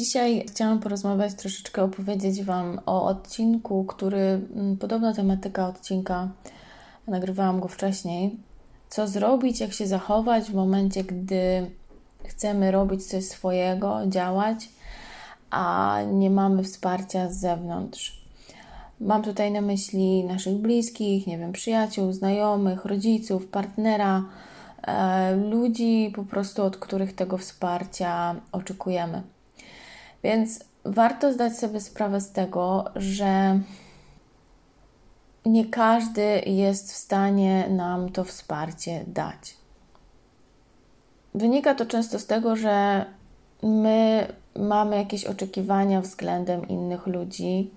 Dzisiaj chciałam porozmawiać, troszeczkę opowiedzieć Wam o odcinku, który mm, podobna tematyka odcinka, nagrywałam go wcześniej. Co zrobić, jak się zachować w momencie, gdy chcemy robić coś swojego, działać, a nie mamy wsparcia z zewnątrz. Mam tutaj na myśli naszych bliskich, nie wiem, przyjaciół, znajomych, rodziców, partnera, e, ludzi po prostu, od których tego wsparcia oczekujemy. Więc warto zdać sobie sprawę z tego, że nie każdy jest w stanie nam to wsparcie dać. Wynika to często z tego, że my mamy jakieś oczekiwania względem innych ludzi,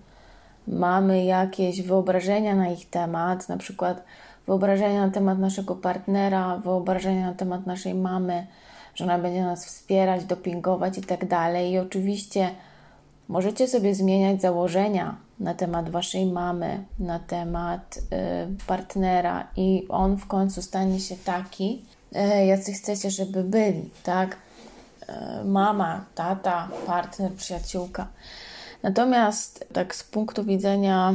mamy jakieś wyobrażenia na ich temat, na przykład wyobrażenia na temat naszego partnera, wyobrażenia na temat naszej mamy, że ona będzie nas wspierać, dopingować i tak dalej. I oczywiście możecie sobie zmieniać założenia na temat waszej mamy, na temat y, partnera, i on w końcu stanie się taki, y, jacy chcecie, żeby byli, tak? Y, mama, tata, partner, przyjaciółka. Natomiast tak z punktu widzenia,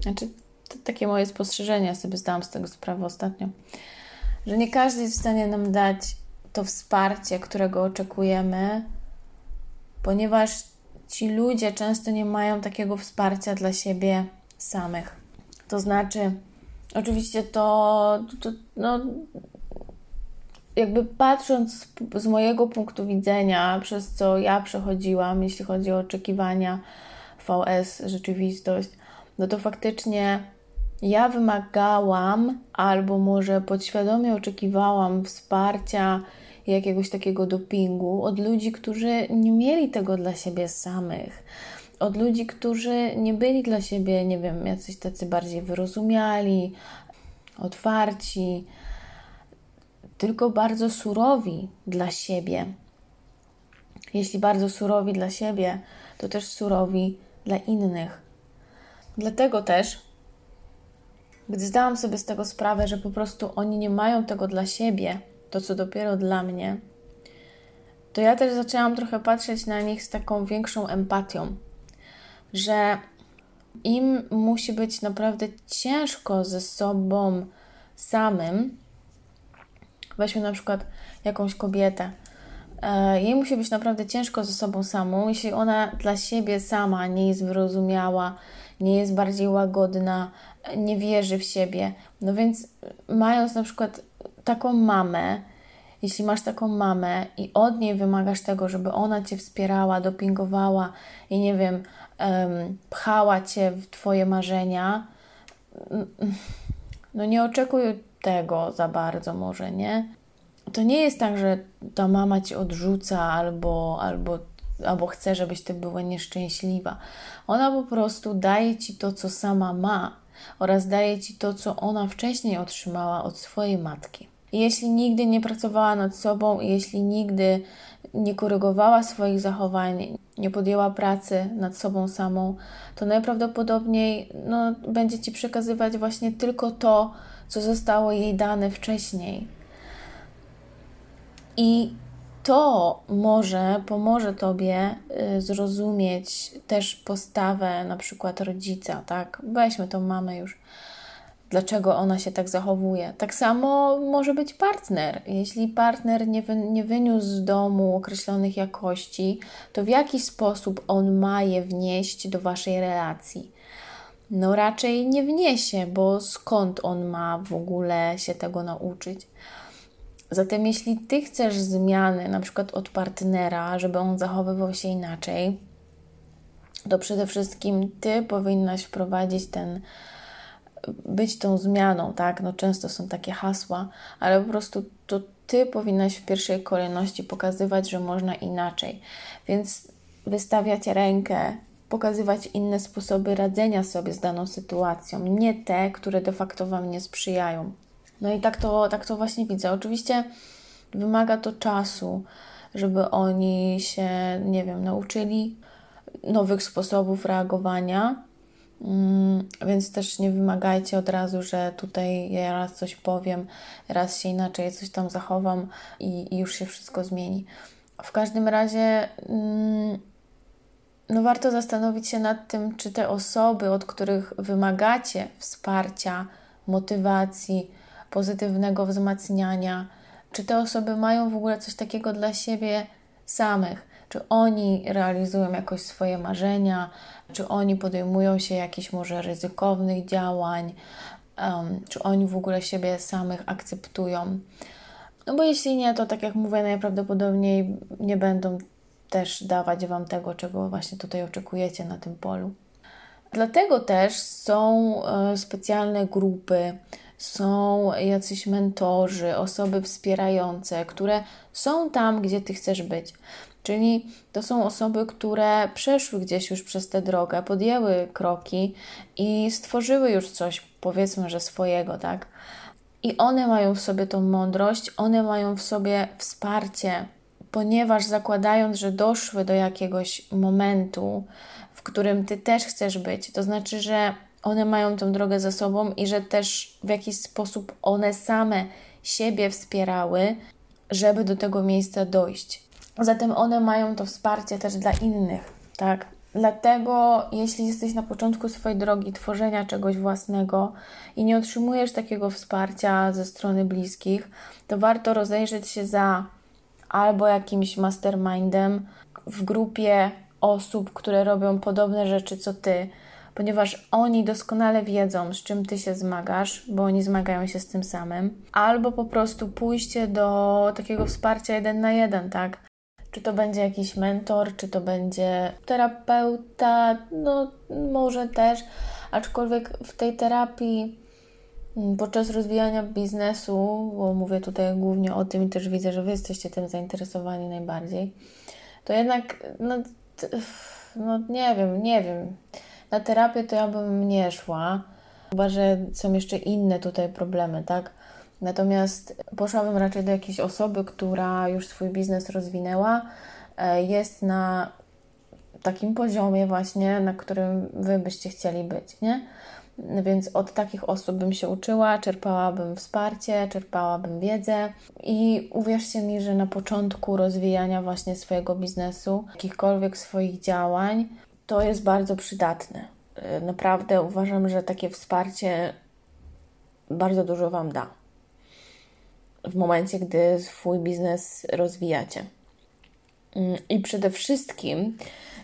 znaczy to takie moje spostrzeżenia, sobie zdałam z tego sprawę ostatnio, że nie każdy jest w stanie nam dać to wsparcie, którego oczekujemy, ponieważ ci ludzie często nie mają takiego wsparcia dla siebie samych. To znaczy, oczywiście to, to no, jakby patrząc z, z mojego punktu widzenia, przez co ja przechodziłam, jeśli chodzi o oczekiwania, VS, rzeczywistość, no to faktycznie ja wymagałam, albo może podświadomie oczekiwałam wsparcia jakiegoś takiego dopingu od ludzi, którzy nie mieli tego dla siebie samych. Od ludzi, którzy nie byli dla siebie, nie wiem, jacyś tacy bardziej wyrozumiali, otwarci, tylko bardzo surowi dla siebie. Jeśli bardzo surowi dla siebie, to też surowi dla innych. Dlatego też, gdy zdałam sobie z tego sprawę, że po prostu oni nie mają tego dla siebie, to co dopiero dla mnie, to ja też zaczęłam trochę patrzeć na nich z taką większą empatią, że im musi być naprawdę ciężko ze sobą samym. Weźmy na przykład jakąś kobietę. E, jej musi być naprawdę ciężko ze sobą samą, jeśli ona dla siebie sama nie jest wyrozumiała, nie jest bardziej łagodna, nie wierzy w siebie. No więc, mając na przykład taką mamę, jeśli masz taką mamę i od niej wymagasz tego, żeby ona cię wspierała, dopingowała i nie wiem, pchała cię w twoje marzenia, no nie oczekuj tego za bardzo, może nie. To nie jest tak, że ta mama ci odrzuca albo, albo, albo chce, żebyś ty była nieszczęśliwa. Ona po prostu daje ci to, co sama ma oraz daje ci to, co ona wcześniej otrzymała od swojej matki. Jeśli nigdy nie pracowała nad sobą, jeśli nigdy nie korygowała swoich zachowań, nie podjęła pracy nad sobą samą, to najprawdopodobniej no, będzie ci przekazywać właśnie tylko to, co zostało jej dane wcześniej. I to może pomoże tobie y, zrozumieć też postawę na przykład rodzica, tak? Weźmy tą mamę już dlaczego ona się tak zachowuje. Tak samo może być partner. Jeśli partner nie, wy, nie wyniósł z domu określonych jakości, to w jaki sposób on ma je wnieść do waszej relacji? No raczej nie wniesie, bo skąd on ma w ogóle się tego nauczyć? Zatem jeśli ty chcesz zmiany, na przykład od partnera, żeby on zachowywał się inaczej, to przede wszystkim ty powinnaś wprowadzić ten być tą zmianą, tak? No często są takie hasła, ale po prostu to ty powinnaś w pierwszej kolejności pokazywać, że można inaczej. Więc wystawiać rękę, pokazywać inne sposoby radzenia sobie z daną sytuacją, nie te, które de facto Wam nie sprzyjają. No i tak to, tak to właśnie widzę. Oczywiście wymaga to czasu, żeby oni się, nie wiem, nauczyli nowych sposobów reagowania, więc też nie wymagajcie od razu, że tutaj ja raz coś powiem, raz się inaczej coś tam zachowam i, i już się wszystko zmieni. W każdym razie, mm, no warto zastanowić się nad tym, czy te osoby, od których wymagacie wsparcia, motywacji, pozytywnego wzmacniania, czy te osoby mają w ogóle coś takiego dla siebie samych, czy oni realizują jakoś swoje marzenia, czy oni podejmują się jakichś może ryzykownych działań, um, czy oni w ogóle siebie samych akceptują. No bo jeśli nie, to tak jak mówię, najprawdopodobniej nie będą też dawać Wam tego, czego właśnie tutaj oczekujecie na tym polu. Dlatego też są e, specjalne grupy, są jacyś mentorzy, osoby wspierające, które są tam, gdzie Ty chcesz być. Czyli to są osoby, które przeszły gdzieś już przez tę drogę, podjęły kroki i stworzyły już coś, powiedzmy, że swojego, tak? I one mają w sobie tą mądrość, one mają w sobie wsparcie, ponieważ zakładając, że doszły do jakiegoś momentu, w którym ty też chcesz być, to znaczy, że one mają tę drogę za sobą i że też w jakiś sposób one same siebie wspierały, żeby do tego miejsca dojść. Zatem one mają to wsparcie też dla innych, tak? Dlatego, jeśli jesteś na początku swojej drogi tworzenia czegoś własnego i nie otrzymujesz takiego wsparcia ze strony bliskich, to warto rozejrzeć się za albo jakimś mastermindem w grupie osób, które robią podobne rzeczy co ty, ponieważ oni doskonale wiedzą, z czym ty się zmagasz, bo oni zmagają się z tym samym, albo po prostu pójście do takiego wsparcia jeden na jeden, tak? Czy to będzie jakiś mentor, czy to będzie terapeuta, no może też, aczkolwiek w tej terapii mm, podczas rozwijania biznesu, bo mówię tutaj głównie o tym i też widzę, że Wy jesteście tym zainteresowani najbardziej, to jednak, no, no nie wiem, nie wiem. Na terapię to ja bym nie szła, chyba że są jeszcze inne tutaj problemy, tak? Natomiast poszłabym raczej do jakiejś osoby, która już swój biznes rozwinęła, e, jest na takim poziomie właśnie, na którym Wy byście chcieli być, nie? Więc od takich osób bym się uczyła, czerpałabym wsparcie, czerpałabym wiedzę i uwierzcie mi, że na początku rozwijania właśnie swojego biznesu, jakichkolwiek swoich działań, to jest bardzo przydatne. E, naprawdę uważam, że takie wsparcie bardzo dużo Wam da w momencie, gdy swój biznes rozwijacie. Mm, I przede wszystkim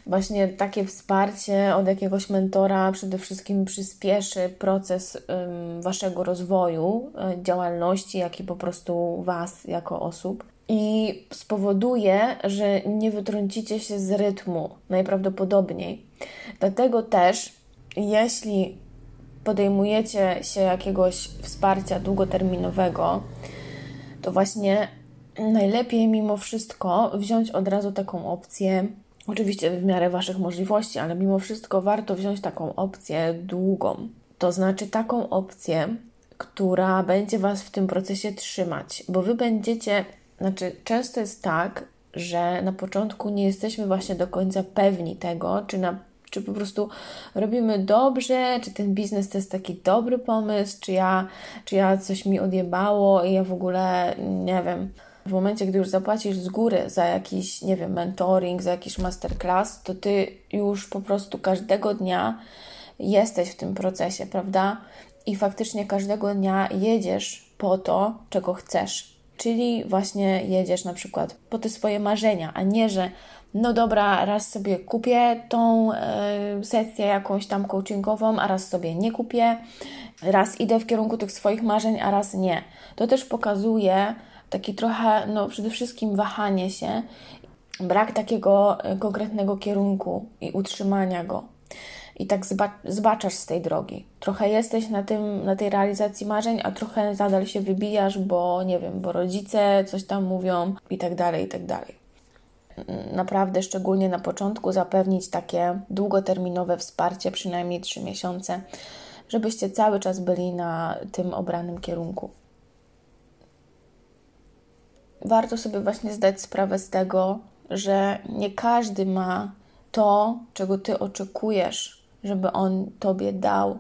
właśnie takie wsparcie od jakiegoś mentora przede wszystkim przyspieszy proces waszego rozwoju, y, działalności, jak i po prostu was jako osób. I spowoduje, że nie wytrącicie się z rytmu najprawdopodobniej. Dlatego też, jeśli podejmujecie się jakiegoś wsparcia długoterminowego, to właśnie najlepiej mimo wszystko wziąć od razu taką opcję, oczywiście w miarę Waszych możliwości, ale mimo wszystko warto wziąć taką opcję długą. To znaczy taką opcję, która będzie Was w tym procesie trzymać, bo Wy będziecie, znaczy często jest tak, że na początku nie jesteśmy właśnie do końca pewni tego, czy na czy po prostu robimy dobrze, czy ten biznes to jest taki dobry pomysł, czy ja, czy ja coś mi odjebało i ja w ogóle nie wiem. W momencie, gdy już zapłacisz z góry za jakiś, nie wiem, mentoring, za jakiś masterclass, to ty już po prostu każdego dnia jesteś w tym procesie, prawda? I faktycznie każdego dnia jedziesz po to, czego chcesz. Czyli właśnie jedziesz na przykład po te swoje marzenia, a nie, że no dobra, raz sobie kupię tą y, sesję jakąś tam coachingową, a raz sobie nie kupię, raz idę w kierunku tych swoich marzeń, a raz nie. To też pokazuje taki trochę, no przede wszystkim wahanie się, brak takiego e, konkretnego kierunku i utrzymania go. I tak zbaczasz z tej drogi. Trochę jesteś na, tym, na tej realizacji marzeń, a trochę nadal się wybijasz, bo nie wiem, bo rodzice coś tam mówią i tak dalej, i tak dalej naprawdę, szczególnie na początku, zapewnić takie długoterminowe wsparcie, przynajmniej 3 miesiące, żebyście cały czas byli na tym obranym kierunku. Warto sobie właśnie zdać sprawę z tego, że nie każdy ma to, czego ty oczekujesz, żeby on tobie dał,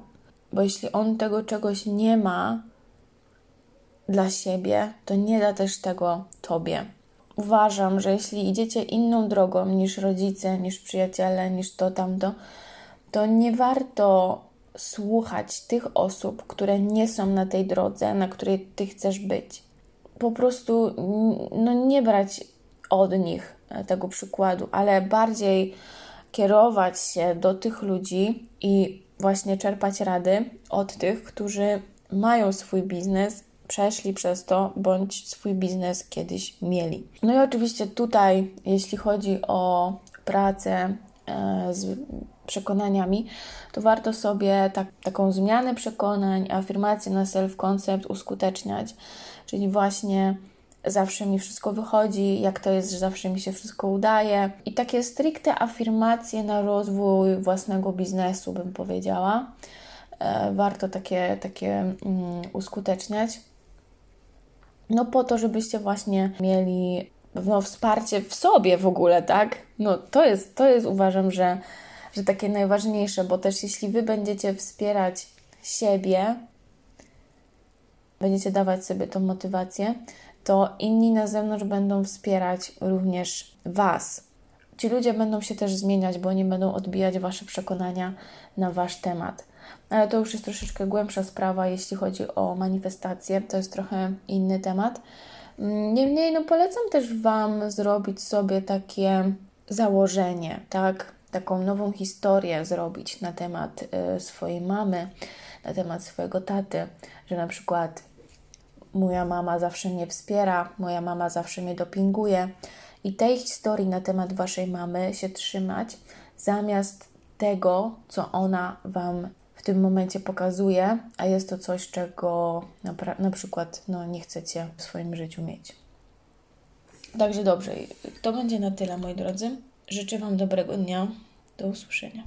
bo jeśli on tego czegoś nie ma dla siebie, to nie da też tego tobie uważam, że jeśli idziecie inną drogą niż rodzice, niż przyjaciele, niż to tamto, to nie warto słuchać tych osób, które nie są na tej drodze, na której ty chcesz być. Po prostu no, nie brać od nich tego przykładu, ale bardziej kierować się do tych ludzi i właśnie czerpać rady od tych, którzy mają swój biznes, przeszli przez to, bądź swój biznes kiedyś mieli. No i oczywiście tutaj, jeśli chodzi o pracę e, z przekonaniami, to warto sobie tak, taką zmianę przekonań, afirmację na self-concept uskuteczniać, czyli właśnie zawsze mi wszystko wychodzi, jak to jest, że zawsze mi się wszystko udaje. I takie stricte afirmacje na rozwój własnego biznesu, bym powiedziała. E, warto takie, takie mm, uskuteczniać. No po to, żebyście właśnie mieli no, wsparcie w sobie w ogóle, tak? No to jest, to jest uważam, że, że takie najważniejsze, bo też jeśli Wy będziecie wspierać siebie, będziecie dawać sobie tą motywację, to inni na zewnątrz będą wspierać również Was. Ci ludzie będą się też zmieniać, bo oni będą odbijać Wasze przekonania na Wasz temat. Ale to już jest troszeczkę głębsza sprawa, jeśli chodzi o manifestację. To jest trochę inny temat. Niemniej, no polecam też Wam zrobić sobie takie założenie, tak? Taką nową historię zrobić na temat y, swojej mamy, na temat swojego taty, że na przykład moja mama zawsze mnie wspiera, moja mama zawsze mnie dopinguje. I tej historii na temat waszej mamy się trzymać, zamiast tego, co ona wam w tym momencie pokazuje, a jest to coś, czego na, na przykład no, nie chcecie w swoim życiu mieć. Także dobrze, to będzie na tyle, moi drodzy. Życzę Wam dobrego dnia. Do usłyszenia.